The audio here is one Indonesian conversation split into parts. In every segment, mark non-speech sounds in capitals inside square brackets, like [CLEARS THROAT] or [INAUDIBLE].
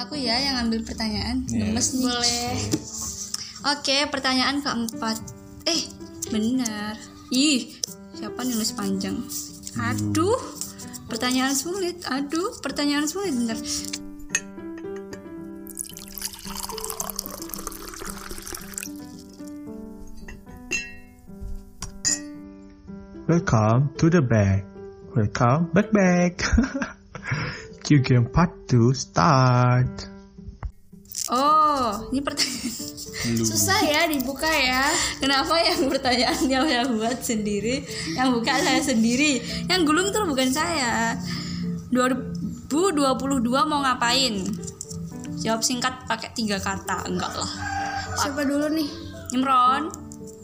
Aku ya yang ambil pertanyaan. Yes. Gemes nih. Boleh. Oke, pertanyaan keempat. Eh, benar. Ih, siapa nulis panjang? Aduh, pertanyaan sulit. Aduh, pertanyaan sulit. Bentar. Welcome to the back. Welcome back back. [LAUGHS] Q game part 2 start. Oh, ini pertanyaan. Lu. Susah ya dibuka ya. Kenapa yang pertanyaan yang saya buat sendiri, yang buka saya sendiri, yang gulung tuh bukan saya. 2022 mau ngapain? Jawab singkat pakai tiga kata, enggak lah. Siapa dulu nih? Imron,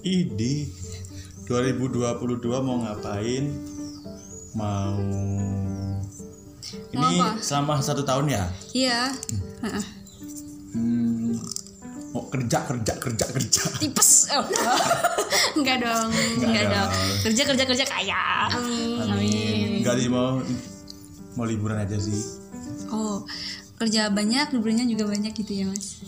Idi 2022 mau ngapain? Mau ini apa? selama satu tahun ya? iya. Hmm, mau kerja kerja kerja kerja. Tipes. Oh. [LAUGHS] Enggak dong. enggak ada. dong. Kerja kerja kerja kaya. Amin. Amin. Enggak sih mau mau liburan aja sih. Oh, kerja banyak, liburnya juga banyak gitu ya, Mas.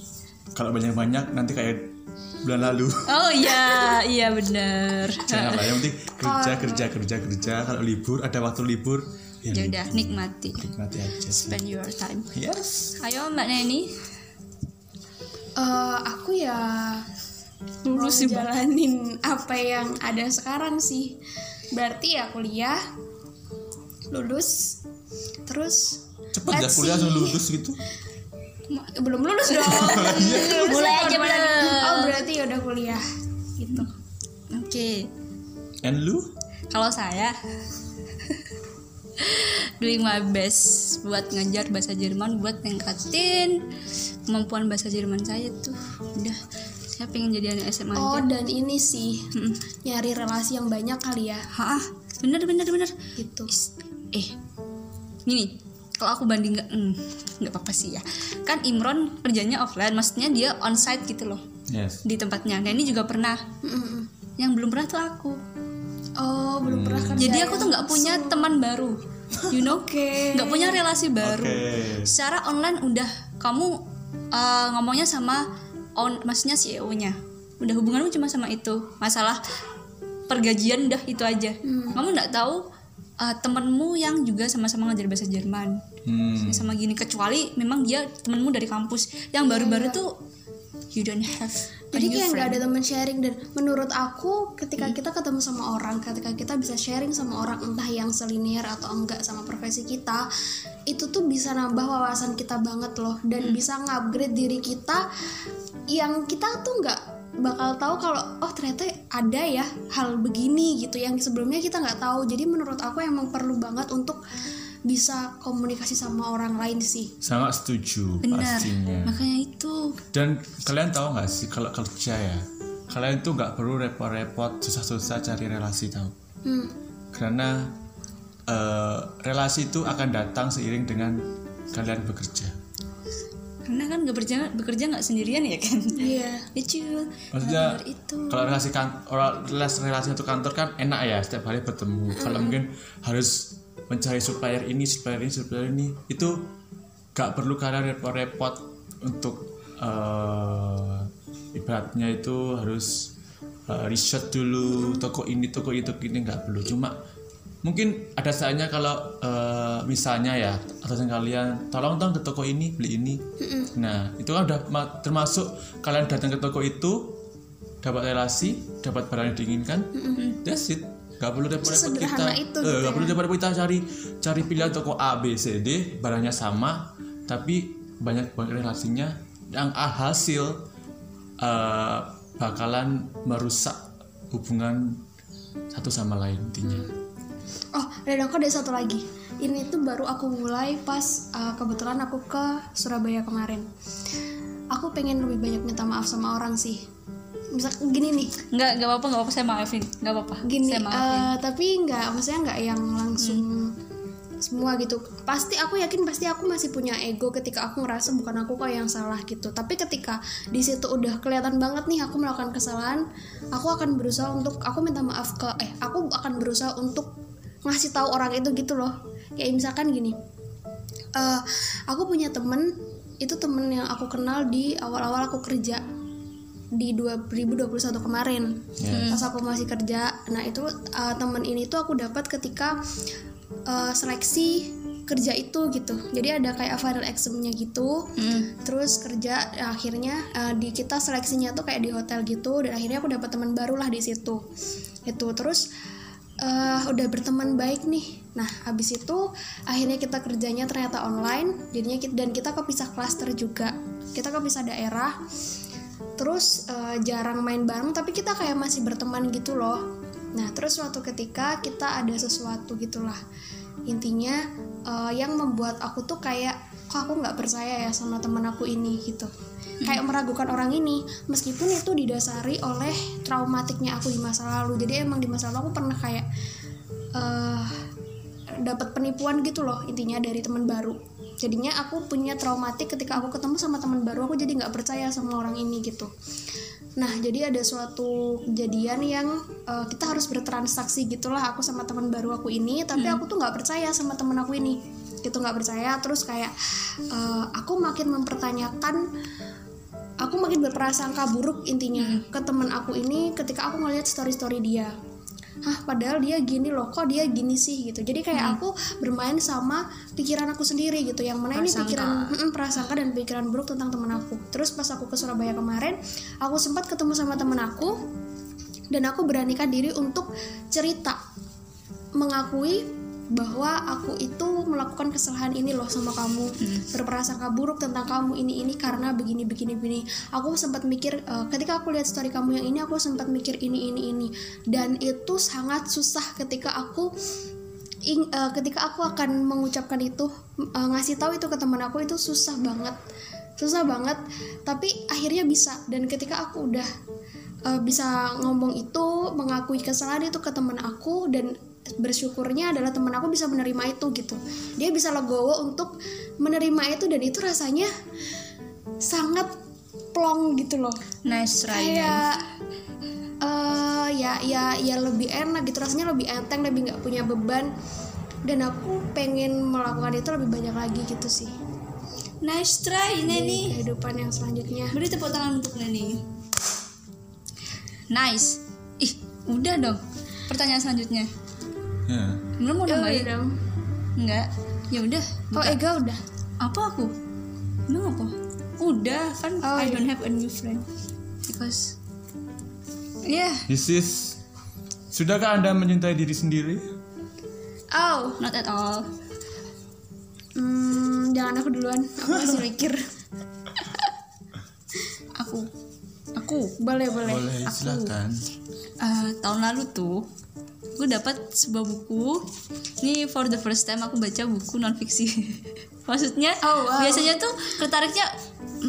Kalau banyak banyak nanti kayak bulan lalu. Oh iya, iya bener Jangan lah, yang penting kerja kerja kerja kerja. Kalau libur ada waktu libur ya Ya udah, nikmati. nikmati aja sih. Spend your time. Yes. Ayo Mbak Neni. Eh, aku ya Lulus jalanin apa yang ada sekarang sih. Berarti ya kuliah, lulus, terus Cepet ya kuliah see. langsung lulus gitu. belum lulus dong. [LAUGHS] Lulus Mulai tahun aja depan. belum. Oh berarti ya udah kuliah gitu. Oke. And lu? Kalau saya doing my best buat ngajar bahasa Jerman buat ningkatin kemampuan bahasa Jerman saya tuh. Udah saya pengen jadi anak SMA Oh aja. dan ini sih nyari relasi yang banyak kali ya Hah, bener bener bener. gitu. Eh gini kalau aku banding nggak mm, nggak apa-apa sih ya kan Imron kerjanya offline maksudnya dia onsite gitu loh Yes. di tempatnya nah ini juga pernah yang belum pernah tuh aku Oh belum pernah kerja. jadi ya. aku tuh nggak punya teman baru you know? Oke. nggak punya relasi baru. Oke. secara online udah kamu uh, ngomongnya sama on maksudnya CEO-nya udah hubunganmu cuma sama itu. Masalah pergajian udah itu aja. Kamu nggak tahu uh, temenmu yang juga sama-sama ngajar bahasa Jerman. Hmm. sama gini kecuali memang dia temenmu dari kampus. Yang baru-baru tuh you don't have Jadi kayak nggak ada teman sharing dan menurut aku ketika kita ketemu sama orang, ketika kita bisa sharing sama orang entah yang selinier atau enggak sama profesi kita, itu tuh bisa nambah wawasan kita banget loh dan bisa ngupgrade diri kita yang kita tuh nggak bakal tahu kalau oh ternyata ada ya hal begini gitu yang sebelumnya kita nggak tahu. Jadi menurut aku emang perlu banget untuk bisa komunikasi sama orang lain sih. Sangat setuju benar pastinya. makanya itu Dan kalian tahu nggak sih kalau kerja ya, kalian tuh nggak perlu repot-repot susah-susah cari relasi tahu. Hmm. Karena eh, relasi itu akan datang seiring dengan kalian bekerja. karena kan nggak bekerja bekerja nggak sendirian ya kan Iya. lucu Maksudnya itu kalau relasi kan orang relasi relasi untuk kantor kan enak ya setiap hari bertemu. Kalau mungkin harus mencari supplier ini, supplier ini, supplier ini itu gak perlu kalian repot-repot untuk eh, ibaratnya itu harus eh, riset dulu toko ini, toko itu, ini nggak perlu. Cuma mungkin ada saatnya kalau eh, misalnya ya atasan kalian tolong dong ke toko ini beli ini. Nah itu kan udah ma- termasuk kalian datang ke toko itu dapat relasi dapat barang yang diinginkan that's it nggak perlu repot-repot kita itu Eh, gitu ya. perlu repot-repot kita cari cari pilihan toko A B C D barangnya sama tapi banyak banget relasinya yang hasil eh, bakalan merusak hubungan satu sama lain intinya Oh, dan aku ada satu lagi. Ini tuh baru aku mulai pas uh, kebetulan aku ke Surabaya kemarin. Aku pengen lebih banyak minta maaf sama orang sih. Misal gini nih, nggak nggak apa-apa nggak apa saya maafin nggak apa-apa gini. saya maafin uh, tapi nggak, maksudnya nggak yang langsung semua gitu. Pasti aku yakin pasti aku masih punya ego ketika aku ngerasa bukan aku kok yang salah gitu. Tapi ketika di situ udah kelihatan banget nih aku melakukan kesalahan, aku akan berusaha untuk aku minta maaf ke eh aku akan berusaha untuk ngasih tahu orang itu gitu loh. Kayak misalkan gini. eh aku punya temen itu temen yang aku kenal di awal-awal aku kerja di 2021 kemarin. Ya. pas aku masih kerja. Nah itu uh, temen ini tuh aku dapat ketika uh, seleksi kerja itu gitu. Jadi ada kayak final examnya gitu. Hmm. terus kerja akhirnya uh, di kita seleksinya tuh kayak di hotel gitu. Dan akhirnya aku dapat teman baru lah di situ. Itu terus eh, udah berteman baik nih. Nah habis itu akhirnya kita kerjanya ternyata online. Jadinya kita, dan kita kepisah klaster juga. Kita kepisah daerah terus eh, jarang main bareng tapi kita kayak masih berteman gitu loh. Nah terus suatu ketika kita ada sesuatu gitulah. Intinya eh, yang membuat aku tuh kayak kok aku nggak percaya ya sama teman aku ini? gitu. Kayak meragukan orang ini meskipun itu didasari oleh traumatiknya aku di masa lalu. Jadi emang di masa lalu aku pernah kayak eh dapat penipuan gitu loh intinya dari teman baru jadinya aku punya traumatik ketika aku ketemu sama teman baru aku jadi nggak percaya sama orang ini gitu. Nah jadi ada suatu kejadian yang eh, kita harus bertransaksi gitulah aku sama teman baru aku ini tapi aku tuh nggak percaya sama teman aku ini gitu nggak percaya. Terus kayak eh, aku makin mempertanyakan aku makin berprasangka buruk intinya ke teman aku ini ketika aku ngeliat story story dia Hah, padahal dia gini loh, kok dia gini sih gitu. Jadi kayak aku bermain sama pikiran aku sendiri gitu. Yang mana ini Prasangka. pikiran mm, prasangka dan pikiran buruk tentang teman aku. Terus pas aku ke Surabaya kemarin, aku sempat ketemu sama teman aku dan aku beranikan diri untuk cerita mengakui bahwa aku itu melakukan kesalahan ini loh sama kamu. Berprasangka buruk tentang kamu ini ini karena begini begini begini. Aku sempat mikir eh, ketika aku lihat story kamu yang ini aku sempat mikir ini ini ini. Dan itu sangat susah ketika aku ing- eh, ketika aku akan mengucapkan itu eh, ngasih tahu itu ke teman aku itu susah banget. Susah banget tapi akhirnya bisa. Dan ketika aku udah eh, bisa ngomong itu mengakui kesalahan itu ke teman aku dan bersyukurnya adalah teman aku bisa menerima itu gitu. Dia bisa legowo untuk menerima itu dan itu rasanya sangat plong gitu loh. Nice try kayak eh ya ya ya lebih enak gitu. Rasanya lebih enteng lebih nggak punya beban. Dan aku pengen melakukan itu lebih banyak lagi gitu sih. Nice try Neni. kehidupan yang selanjutnya. Beri tepuk tangan untuk Neni. Nice. Ih udah dong. Pertanyaan selanjutnya Ya. belum mau ya udah nambahin dong. Enggak. Ya udah oh. Ega udah? Apa aku? Emang apa? Udah kan Oh, I iya. don't have a new friend. Because yeah This is Sudahkah Anda mencintai diri sendiri? oh. Not at all. Hmm, jangan aku duluan. Aku masih mikir. [LAUGHS] Aku. Aku. Boleh boleh. Boleh, silakan. eh, tahun lalu tuh gue dapat sebuah buku. Ini for the first time aku baca buku non fiksi [LAUGHS] maksudnya Oh, wow. biasanya tuh tertariknya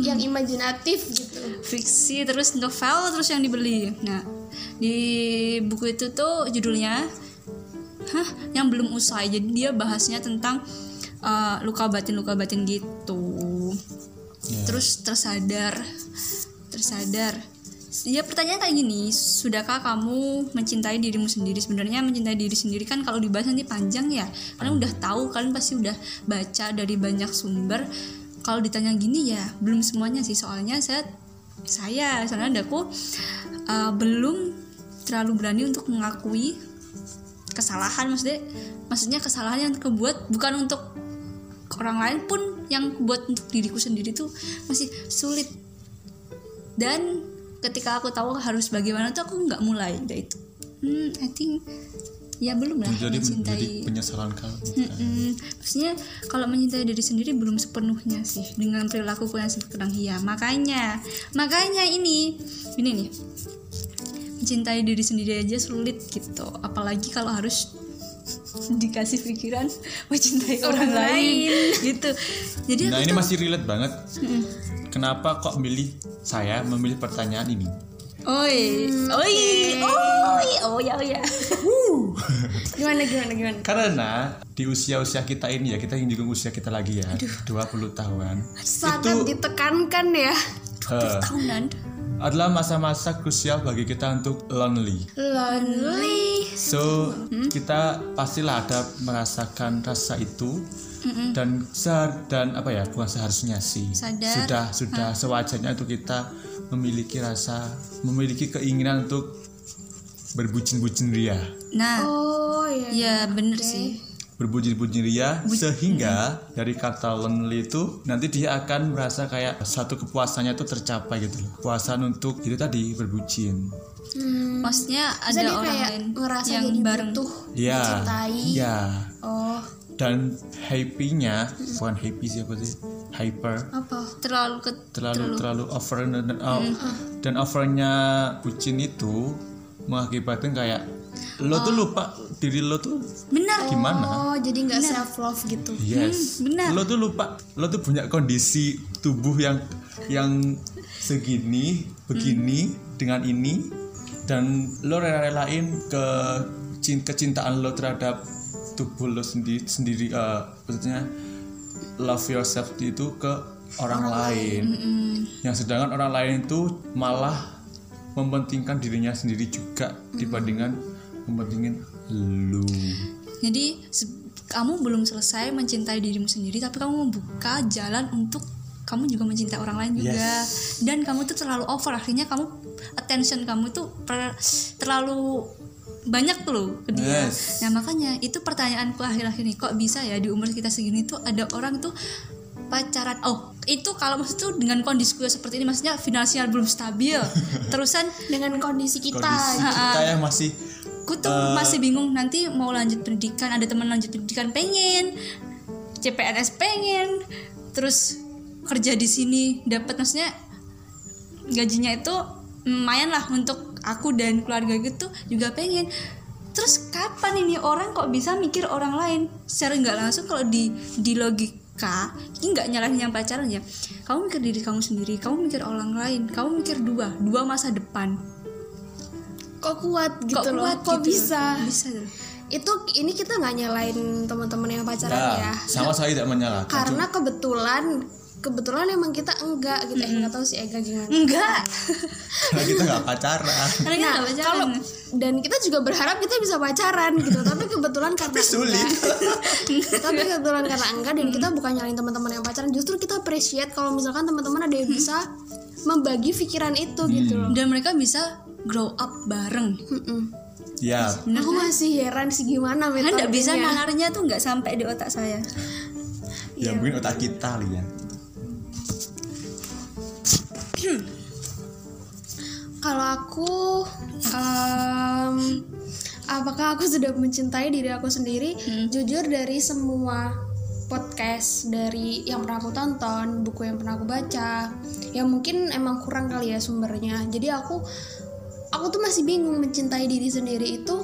yang imajinatif gitu. Fiksi terus novel terus yang dibeli. Nah di buku itu tuh judulnya hah yang belum usai. Jadi dia bahasnya tentang uh, luka batin luka batin gitu. Ya. terus tersadar tersadar ya pertanyaan kayak gini sudahkah kamu mencintai dirimu sendiri? Sebenarnya mencintai diri sendiri kan kalau dibahas nanti panjang ya. Kalian udah tahu kalian pasti udah baca dari banyak sumber. Kalau ditanya gini ya belum semuanya sih. Soalnya saya saya soalnya aku uh, belum terlalu berani untuk mengakui kesalahan. Maksudnya maksudnya kesalahan yang kebuat bukan untuk orang lain pun yang buat untuk diriku sendiri tuh masih sulit. Dan ketika aku tahu harus bagaimana tuh aku nggak mulai dari itu hmm I think ya belum lah Jadi mencintai penyesalan kamu. kan? Mm-mm. maksudnya kalau mencintai diri sendiri belum sepenuhnya sih dengan perilaku yang sekarang iya makanya makanya ini ini nih mencintai diri sendiri aja sulit gitu apalagi kalau harus dikasih pikiran mencintai orang, lain. gitu jadi Nah aku ini tuh- masih relate banget. Kenapa kok milih saya memilih pertanyaan ini? Oi, oi, oi, oh ya, oh ya. gimana gimana gimana Karena di usia-usia kita ini ya, kita ingin usia kita lagi ya, 20 tahuan. sangat ditekankan ya eh, Tahunan. Adalah masa-masa krusial bagi kita untuk lonely. lonely. So kita pastilah ada merasakan rasa itu. Dan sehar dan apa ya bukan seharusnya sih. Sadar. sudah sudah sewajarnya untuk kita memiliki rasa memiliki keinginan untuk berbucin-bucin ria nah. Oh ya ya bener sih berbucin-bucin ria sehingga dari kata lonely itu nanti dia akan merasa kayak satu kepuasannya itu tercapai gitu loh. Kepuasan untuk itu tadi berbucin. Hmm. maksudnya ada dia orang kayak lain ngerasa yang bareng. butuh ya dicintai. ya oh. Dan happy-nya bukan happy sih apa sih? Hyper. Apa? Terlalu ke terlalu terlalu. over dan oh, dan overnya bucin itu mengakibatkan kayak lo tuh lupa diri lo tuh benar. gimana? Oh jadi nggak self love gitu. Yes. Benar. lo tuh lupa lo tuh punya kondisi tubuh yang yang segini begini dengan ini dan lo rela-relain ke cin- kecintaan lo terhadap tubuh lo sendiri sendiri eh, maksudnya love yourself itu ke orang, lain yang sedangkan orang lain itu malah mementingkan dirinya sendiri juga dibandingkan mementingin lu. Jadi kamu belum selesai mencintai dirimu sendiri tapi kamu membuka jalan untuk kamu juga mencintai orang lain juga. Dan kamu tuh terlalu over akhirnya kamu attention kamu tuh per- terlalu banyak tuh loh ke dia. Yes. nah makanya itu pertanyaanku akhir-akhir ini kok bisa ya di umur kita segini tuh ada orang tuh pacaran? Oh itu kalau maksud tuh dengan kondisi gue seperti ini maksudnya finansial belum stabil. [LAUGHS] Terusan dengan kondisi kita. Kondisi kita yang masih Aku tuh masih bingung nanti mau lanjut pendidikan ada teman lanjut pendidikan pengen CPNS pengen terus kerja di sini dapat maksudnya gajinya itu lumayan lah untuk aku dan keluarga gitu juga pengen. Terus kapan ini orang kok bisa mikir orang lain? Secara nggak langsung kalau di di logika ini nggak nyalahin yang pacaran ya. Kamu mikir diri kamu sendiri kamu mikir orang lain kamu mikir dua dua masa depan kok kuat gitu kok loh kuat kok gitu? bisa? Bisa tuh. itu ini kita nggak nyalain teman-teman yang pacaran ya, ya. sama saya tidak menyalahkan karena kebetulan kebetulan emang kita enggak gitu. Eh nggak tahu si Ega gimana. Enggak. [LAUGHS] Karena kita nggak pacaran. Karena kita nah pacaran. kalau dan kita juga berharap kita bisa pacaran gitu. Tapi kebetulan karena sulit. enggak. [LAUGHS] Tapi kebetulan karena enggak dan kita bukan nyalain teman-teman yang pacaran. Justru kita appreciate kalau misalkan teman-teman ada yang bisa membagi pikiran itu gitu loh. Dan mereka bisa grow up bareng. Mm-mm. ya. Aku masih heran sih gimana kan metodenya. nggak bisa nalarnya tuh nggak sampai di otak saya. Ya mungkin otak kita ya. [CLEARS THROAT] Kalau aku, em, apakah aku sudah mencintai diri aku sendiri? Jujur dari semua podcast dari yang pernah aku tonton, buku yang pernah aku baca, yang mungkin emang kurang kali ya sumbernya. Jadi aku, aku tuh masih bingung mencintai diri sendiri itu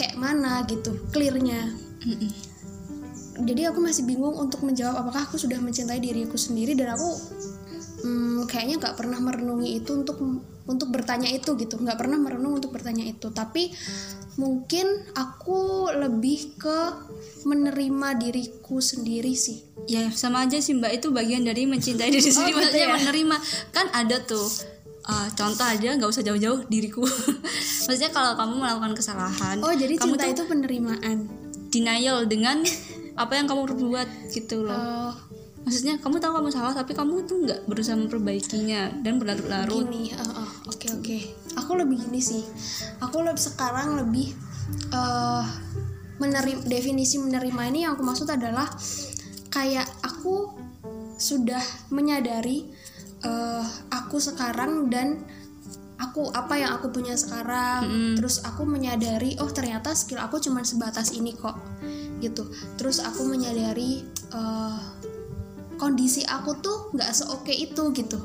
kayak mana gitu, clearnya. Jadi aku masih bingung untuk menjawab apakah aku sudah mencintai diriku sendiri dan aku hmm, kayaknya nggak pernah merenungi itu untuk untuk bertanya itu gitu. Nggak pernah merenung untuk bertanya itu. Tapi mungkin aku lebih ke menerima diriku sendiri sih. Ya sama aja sih mbak. Itu bagian dari mencintai diri sendiri. gitu maksudnya ya? menerima. Kan ada tuh uh, contoh aja nggak usah jauh-jauh diriku. [LAUGHS] Maksudnya kalau kamu melakukan kesalahan oh jadi kamu cinta tuh itu penerimaan? Denial dengan apa yang kamu perbuat gitu loh. Oh. Maksudnya kamu tahu kamu salah tapi kamu tuh nggak berusaha memperbaikinya dan berlarut-larut. Gini oh, oh, oke oke. Aku lebih gini sih. Aku lebih sekarang lebih eh menerima definisi menerima ini yang aku maksud adalah kayak aku sudah menyadari eh aku sekarang dan aku apa yang aku punya sekarang. Terus aku menyadari oh ternyata skill aku cuma sebatas ini kok gitu. Terus aku menyadari eh kondisi aku tuh nggak seoke itu gitu.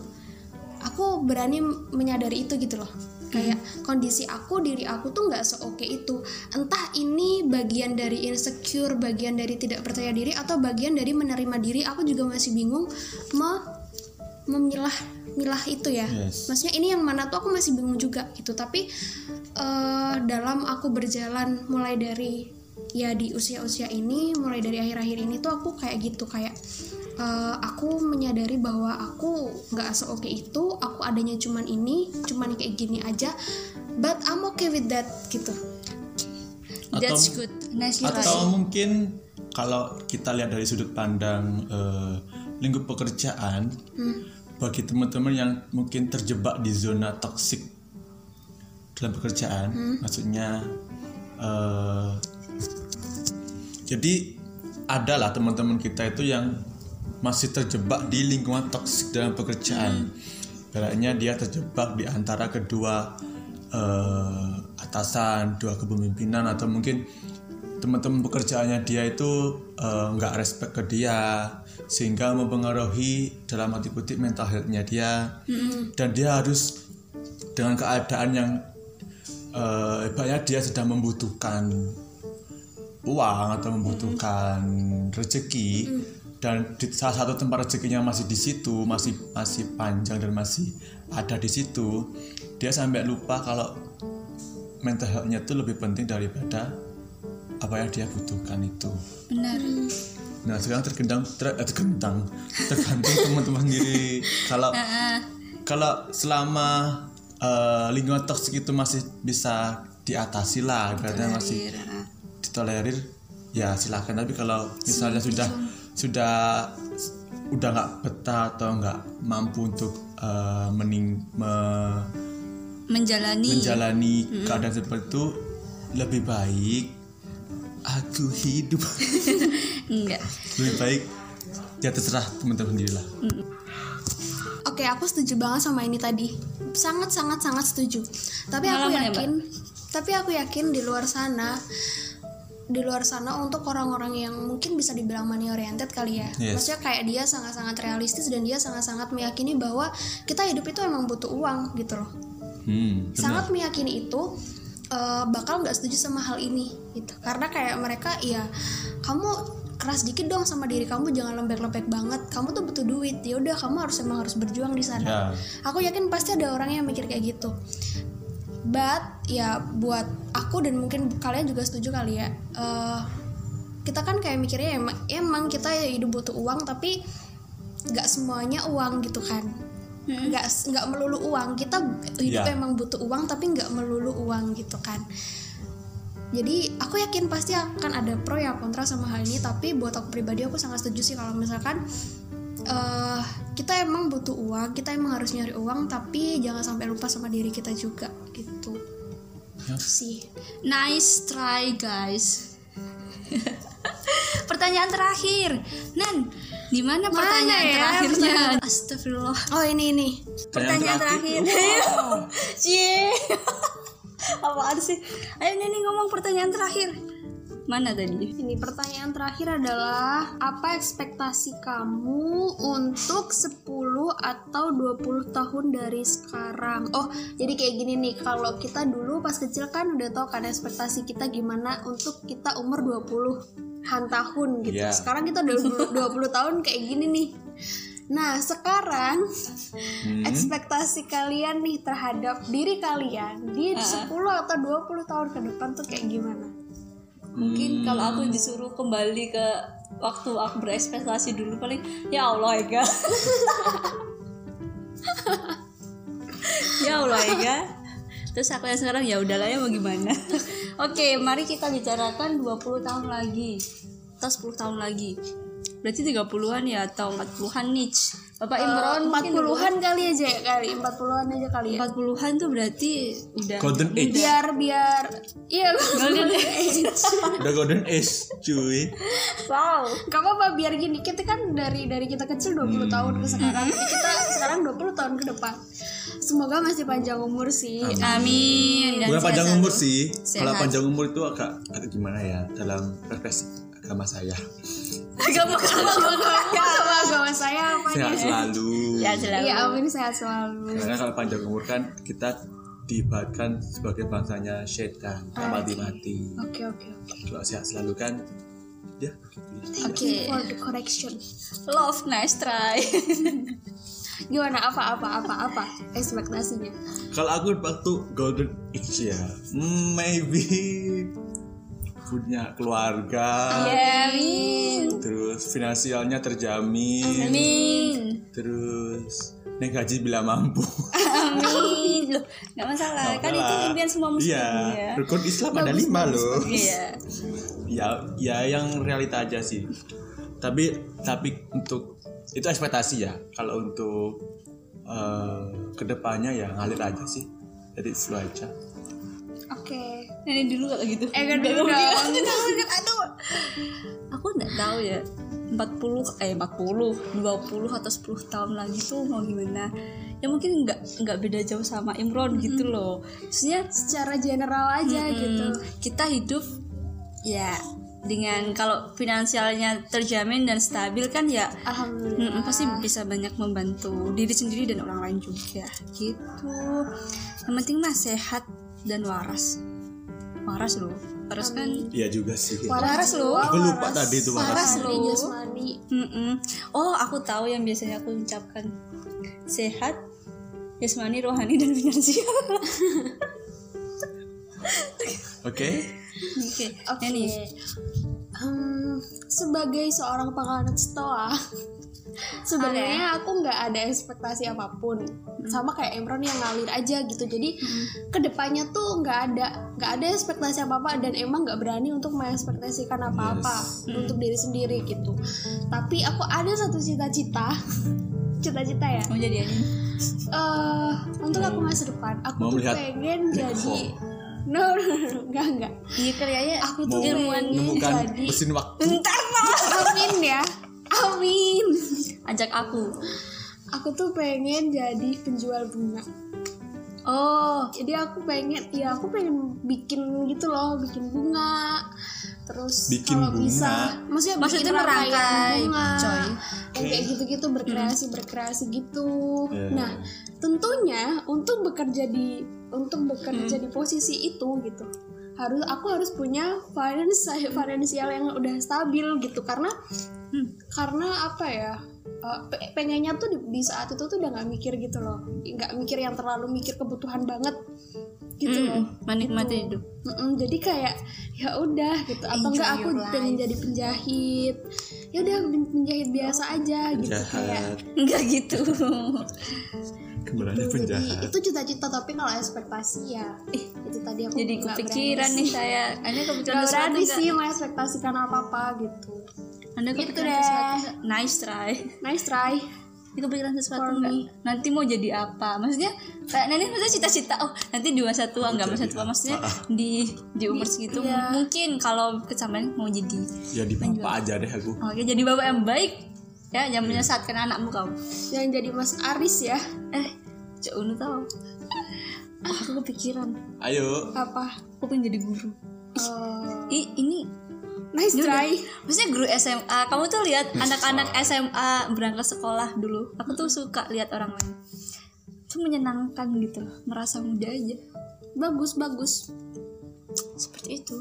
Aku berani menyadari itu gitu loh. Kayak kondisi aku diri aku tuh nggak seoke itu. Entah ini bagian dari insecure bagian dari tidak percaya diri atau bagian dari menerima diri aku juga masih bingung me memilah milah itu ya. Yes. maksudnya ini yang mana tuh aku masih bingung juga gitu. Tapi eh, dalam aku berjalan mulai dari ya di usia-usia ini mulai dari akhir-akhir ini tuh aku kayak gitu. Kayak eh, aku menyadari bahwa aku nggak seoke itu aku adanya cuman ini cuman kayak gini aja but I'm okay with that gitu. That's Atau- good. Nicely atau mungkin kalau kita lihat dari sudut pandang eh, lingkup pekerjaan bagi teman-teman yang mungkin terjebak di zona toksik dalam pekerjaan maksudnya eh, jadi adalah teman-teman kita itu yang masih terjebak di lingkungan toksik dalam pekerjaan. Ibaratnya dia terjebak di antara kedua eh, atasan, dua kepemimpinan atau mungkin teman-teman pekerjaannya dia itu eh, nggak respect ke dia sehingga mempengaruhi dalam arti kutip mental health-nya dia. Dan dia harus dengan keadaan yang eh ibaratnya dia sedang membutuhkan uang atau membutuhkan rezeki. Dan di salah satu tempat rezekinya masih di situ masih masih panjang dan masih ada di situ dia sampai lupa kalau mental health-nya itu lebih penting daripada apa yang dia butuhkan itu. Benar. nah sekarang tergendang ter, eh, tergendang tergantung teman-teman sendiri. Kalau [LAUGHS] kalau selama eh, lingkungan toksik itu masih bisa diatasi lah ibaratnya masih ditolerir ya silakan. Tapi kalau misalnya sudah sudah udah nggak betah atau nggak mampu untuk eh, mening me- Menjalani. menjalani keadaan seperti itu lebih baik aku hidup [LAUGHS] Enggak. lebih baik ya terserah teman-teman sendiri lah Oke, aku setuju banget sama ini tadi. Sangat sangat sangat setuju. Tapi aku Pengalaman ya, yakin, tapi aku yakin di luar sana di luar sana untuk orang-orang yang mungkin bisa dibilang money oriented kali ya. Yes. Maksudnya kayak dia sangat-sangat realistis dan dia sangat-sangat meyakini bahwa kita hidup itu emang butuh uang gitu loh. hmm, benar. Sangat meyakini itu eh, bakal nggak setuju sama hal ini gitu. Karena kayak mereka ya kamu keras dikit dong sama diri kamu jangan lembek-lembek banget. Kamu tuh butuh duit. Ya udah kamu harus emang harus berjuang di sana ya aku yakin pasti ada orang yang mikir kayak gitu but ya buat aku dan mungkin kalian juga setuju kali ya eh, kita kan kayak mikirnya emang, emang kita hidup butuh uang tapi nggak semuanya uang gitu kan nggak nggak melulu uang kita hidup Ya. emang butuh uang tapi nggak melulu uang gitu kan jadi aku yakin pasti akan ada pro yang kontra sama hal ini tapi buat aku pribadi aku sangat setuju sih kalau misalkan eh kita emang butuh uang kita emang harus nyari uang tapi jangan sampai lupa sama diri kita juga gitu Ya. sih Nice try guys. [LAUGHS] pertanyaan terakhir. Nan, di mana pertanyaan ya? terakhirnya? Astagfirullah. oh ini ini Pertanyaan terakhir. [LAUGHS] Cie. Apaan sih? Ayo Neni ngomong pertanyaan terakhir. Mana tadi? ini pertanyaan terakhir adalah apa ekspektasi kamu untuk 10 atau 20 tahun dari sekarang oh jadi kayak gini nih kalau kita dulu pas kecil kan udah tau kan ekspektasi kita gimana untuk kita umur 20 han tahun gitu Iya. sekarang kita udah 20 [LAUGHS] tahun kayak gini nih Nah, sekarang ekspektasi kalian nih terhadap diri kalian di 10 atau 20 tahun ke depan tuh kayak gimana? Mungkin kalau aku disuruh kembali ke waktu aku berekspektasi dulu paling ya Allah Ega. [LAUGHS] ya Allah Ega. Terus aku yang sekarang ya udahlah ya mau gimana. [LAUGHS] Oke, mari kita bicarakan 20 tahun lagi. Atau 10 tahun lagi. Berarti 30-an ya atau 40-an nih. Bapak Imron empat mungkin puluhan kali aja. Ya kali empat puluhan aja kali ya. 40-an tuh berarti udah golden age. Biar biar. Iya Golden age. udah golden age cuy. Wow. gak apa-apa biar gini. Kita kan dari dari kita kecil 20 tahun ke sekarang. Kita sekarang 20 tahun ke depan. Semoga masih panjang umur sih. Amin. Dan bukan panjang umur sih. Kalau Sehat. panjang umur itu agak agak gimana ya dalam perspektif agama saya. Agama kamu sama agama saya apa sehat selalu. Ya selalu. ya amin sehat selalu. Karena kalau panjang umur kan kita diibaratkan sebagai bangsanya setan mati-mati oke. oke oke kalau sehat selalu kan ya. Oke. for the correction. Love nice try. [LAUGHS] gimana? Apa apa apa apa ekspektasinya? Kalau aku waktu golden age ya maybe punya keluarga Amin. terus finansialnya terjamin amin. terus nek gaji bila mampu. Amin. [LAUGHS] Loh nggak masalah. Kan itu Masalah. impian semua muslim iya. ya. Rukun Islam ada lima loh. iya. Ya ya yang realita aja sih. Tapi tapi untuk itu ekspektasi ya. Kalau untuk eh, ke depannya ya ngalir aja sih. Jadi flow aja. Oke. Ini dulu kalau gitu. Eh kan dulu dong. aduh aku nggak tahu ya. 40 eh 40 20 atau 10 tahun lagi tuh mau gimana? Ya mungkin nggak nggak beda jauh sama Imron gitu loh. Maksudnya secara general aja gitu. Mm, kita hidup ya dengan kalau finansialnya terjamin dan stabil kan ya alhamdulillah. mm, pasti bisa banyak membantu diri sendiri dan orang lain juga. Gitu. Yang penting mah sehat dan waras. Waras loh. Waras kan iya juga sih. Waras lu. aku lupa tadi itu Waras. Waras. Jasmani, jasmani. Mm-mm. Oh, aku tahu yang biasanya aku ucapkan. Sehat, jasmani, rohani dan finansial. oke [LAUGHS] Oke, Oke. ini Hmm, sebagai seorang penganut stoa, sebenarnya aku nggak ada ekspektasi apa pun. Sama kayak Emron yang ngalir aja gitu. Jadi ke depannya tuh nggak ada nggak ada ekspektasi apa apa dan emang nggak berani untuk mengekspektasikan apa apa untuk diri sendiri gitu. Tapi aku ada satu cita-cita, [LAUGHS] cita-cita ya. mau jadi eh untuk aku masa depan, aku Mau tuh melihat pengen jadi no, no, no, enggak enggak. Iya kayaknya Aku tuh menemukan jadi mesin waktu bentar no. Amin ya. Amin. Ajak aku. Aku tuh pengen jadi penjual bunga. Oh, Jadi aku pengen, ya aku pengen bikin gitu loh, bikin bunga. Terus Bikin kalau bunga? bisa, maksudnya, Maksudnya bikin merangkai, bunga, coy. kayak gitu-gitu berkreasi berkreasi gitu. Iya. Nah, tentunya untuk bekerja di untuk bekerja di posisi itu gitu. Harus aku harus punya finance [LAUGHS] finansial yang udah stabil gitu. Karena karena apa ya uh, pe- pengennya tuh di, di saat itu tuh udah nggak mikir gitu loh. Nggak mikir yang terlalu mikir kebutuhan banget gitu loh. Mm, menikmati hidup. Mm-mm, jadi kayak ya udah gitu. Atau enggak aku pengen jadi penjahit ya udah pen- penjahit biasa aja gitu. Kayak jahat Enggak gitu. [LAUGHS] kembarannya jadi penjahat itu cita-cita tapi kalau ekspektasi ya itu tadi aku jadi nggak kepikiran nih saya. Anda kepikiran sesuatu berani sih mengekspektasikan apa apa gitu Anda Gitu kepikiran sesuatu nggak? Nice try. nice try Ini kepikiran sesuatu me. Nanti mau jadi apa? Maksudnya kayak nenek maksudnya cita-cita oh nanti di masa tua nggak masa tua maksudnya di di umur segitu Iya. mungkin kalau kecaman mau jadi ya di bapak aja deh aku oke jadi bapak yang baik ya jangan menyesatkan anakmu kau. Yang jadi Mas Aris ya. Eh cok unu tahu oh, aku kepikiran. Ayo. Apa? Aku pengen jadi guru. Eh, Ih, ini. Nice ini udah- try. maksudnya guru SMA kamu tuh lihat anak-anak SMA berangkat sekolah dulu. Aku tuh suka lihat orang lain. Itu menyenangkan gitu merasa muda aja. Bagus bagus. Seperti itu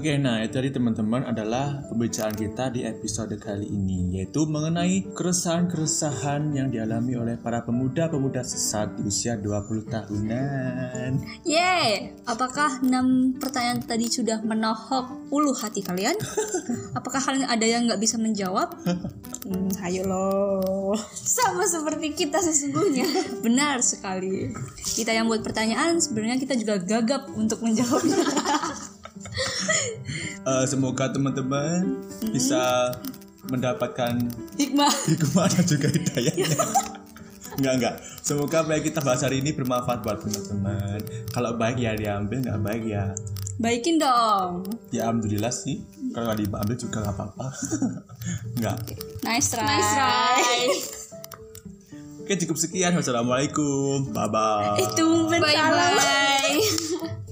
Oke, nah itu tadi teman-teman adalah pembicaraan kita di episode kali ini yaitu mengenai keresahan-keresahan yang dialami oleh para pemuda-pemuda sesat di usia 20 tahunan. Yeay, apakah enam pertanyaan tadi sudah menohok ulu hati kalian? [LAUGHS] Apakah kalian ada yang nggak bisa menjawab? Hmm, ayo loh. sama seperti kita sesungguhnya Benar sekali. Kita yang buat pertanyaan sebenarnya kita juga gagap untuk menjawabnya. [LAUGHS] Eh, semoga teman-teman bisa mendapatkan Hikmah. hikmah dan juga hidayahnya. Enggak, enggak. Semoga apa yang kita bahas hari ini bermanfaat buat teman-teman. Kalau baik ya diambil, nggak baik ya Baikin dong. ya alhamdulillah sih. Kalau nggak diambil juga nggak apa-apa. [LAUGHS] Enggak. Nice try. Nice try. Oke cukup sekian. Wassalamualaikum. Bye bye. Eh, tumben [LAUGHS]